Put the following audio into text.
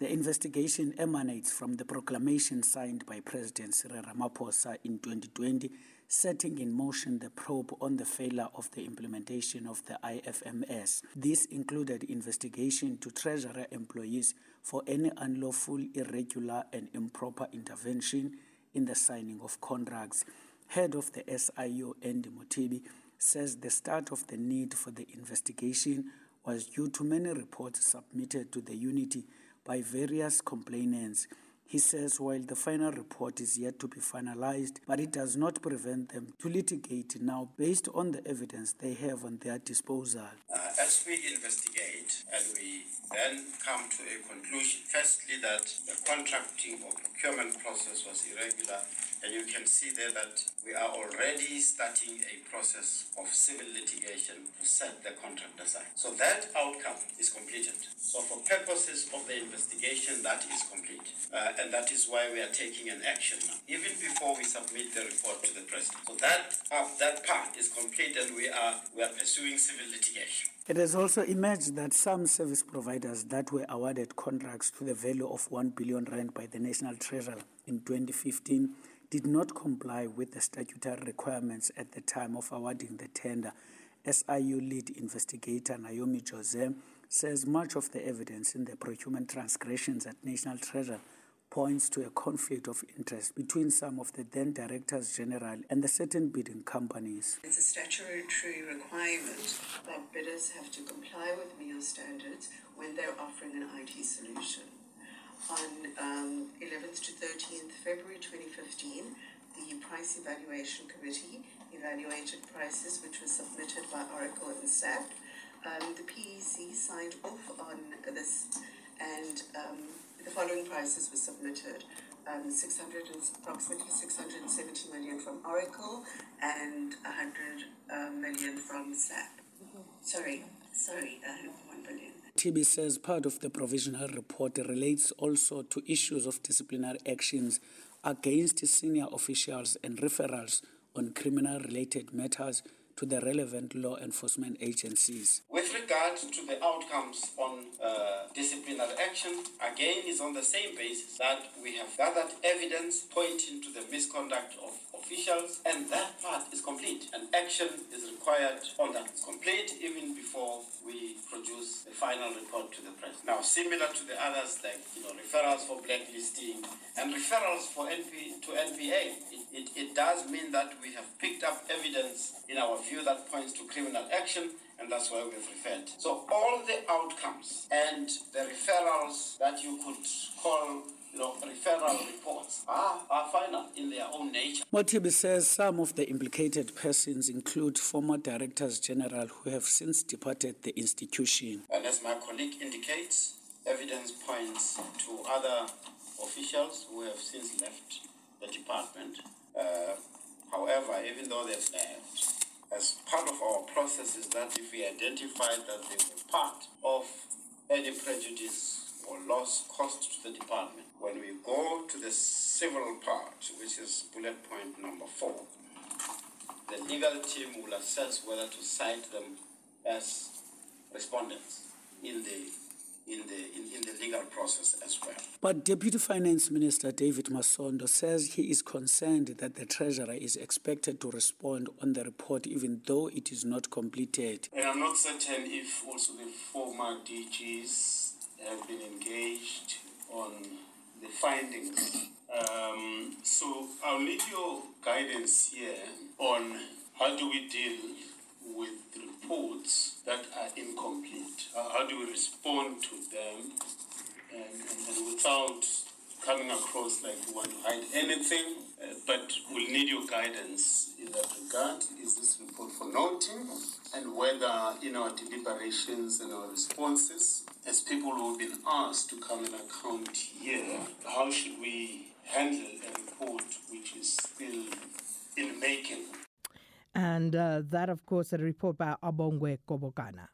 The investigation emanates from the proclamation signed by President Cyril Ramaphosa in 2020, setting in motion the probe on the failure of the implementation of the IFMS. This included investigation to Treasury employees for any unlawful, irregular, and improper intervention in the signing of contracts. Head of the SIU, Andy Motibi, says the start of the need for the investigation was due to many reports submitted to the unity by various complainants. He says while the final report is yet to be finalized, but it does not prevent them to litigate now based on the evidence they have on their disposal. Uh, as we investigate and we then come to a conclusion, firstly, that the contracting or procurement process was irregular, and you can see there that we are already starting a process of civil litigation to set the contract aside. So that outcome is completed. So for purposes of the investigation, that is complete. Uh, and that is why we are taking an action now, even before we submit the report to the president. So that, uh, that part is complete and we are, we are pursuing civil litigation. It has also emerged that some service providers that were awarded contracts to the value of 1 billion rand by the National Treasury in 2015 did not comply with the statutory requirements at the time of awarding the tender. SIU lead investigator Naomi Jose says much of the evidence in the procurement transgressions at National Treasury points to a conflict of interest between some of the then directors general and the certain bidding companies. It's a statutory requirement that bidders have to comply with MEO standards when they're offering an IT solution. On um, 11th to 13th February 2015, the Price Evaluation Committee evaluated prices which were submitted by Oracle and SAP. Um, the PEC signed off on this, and um, the following prices were submitted. Um, 600 and, approximately 670 million from Oracle and 100 uh, million from SAP. Sorry, sorry, uh, 1 billion. TB says part of the provisional report relates also to issues of disciplinary actions against senior officials and referrals on criminal related matters to the relevant law enforcement agencies. With regard to the outcomes on uh, disciplinary action, again is on the same basis that we have gathered evidence pointing to the misconduct of officials, and that part is complete. And action is required on that. It's complete even before we produce the final report to the press. Now, similar to the others, like you know, referrals for blacklisting and referrals for NP to NPA, it, it, it does mean that we have picked up evidence in our view that points to criminal action and that's why we've referred. So all the outcomes and the referrals that you could call you know, referral reports are, are final in their own nature. Motibi says some of the implicated persons include former directors general who have since departed the institution. And as my colleague indicates, evidence points to other officials who have since left the department. Uh, however, even though they've left, as part of our process is that if we identify that they were part of any prejudice or loss caused to the department, when we go to the civil part, which is bullet point number four, the legal team will assess whether to cite them as respondents in the in the in, in, the legal process as well. But Deputy Finance Minister David Masondo says he is concerned that the Treasurer is expected to respond on the report even though it is not completed. And I'm not certain if also the former DGs have been engaged on the findings. Um, so I'll need your guidance here on how do we deal with reports that are incomplete? How do we respond to them and, and, and, without coming across like we want to hide anything? Uh, but we'll need your guidance in that regard. Is this report for noting? And whether in our deliberations and our responses, as people who have been asked to come and account here, how should we handle a report which is still in making? And uh, that, of course, a report by Abongwe Kobokana.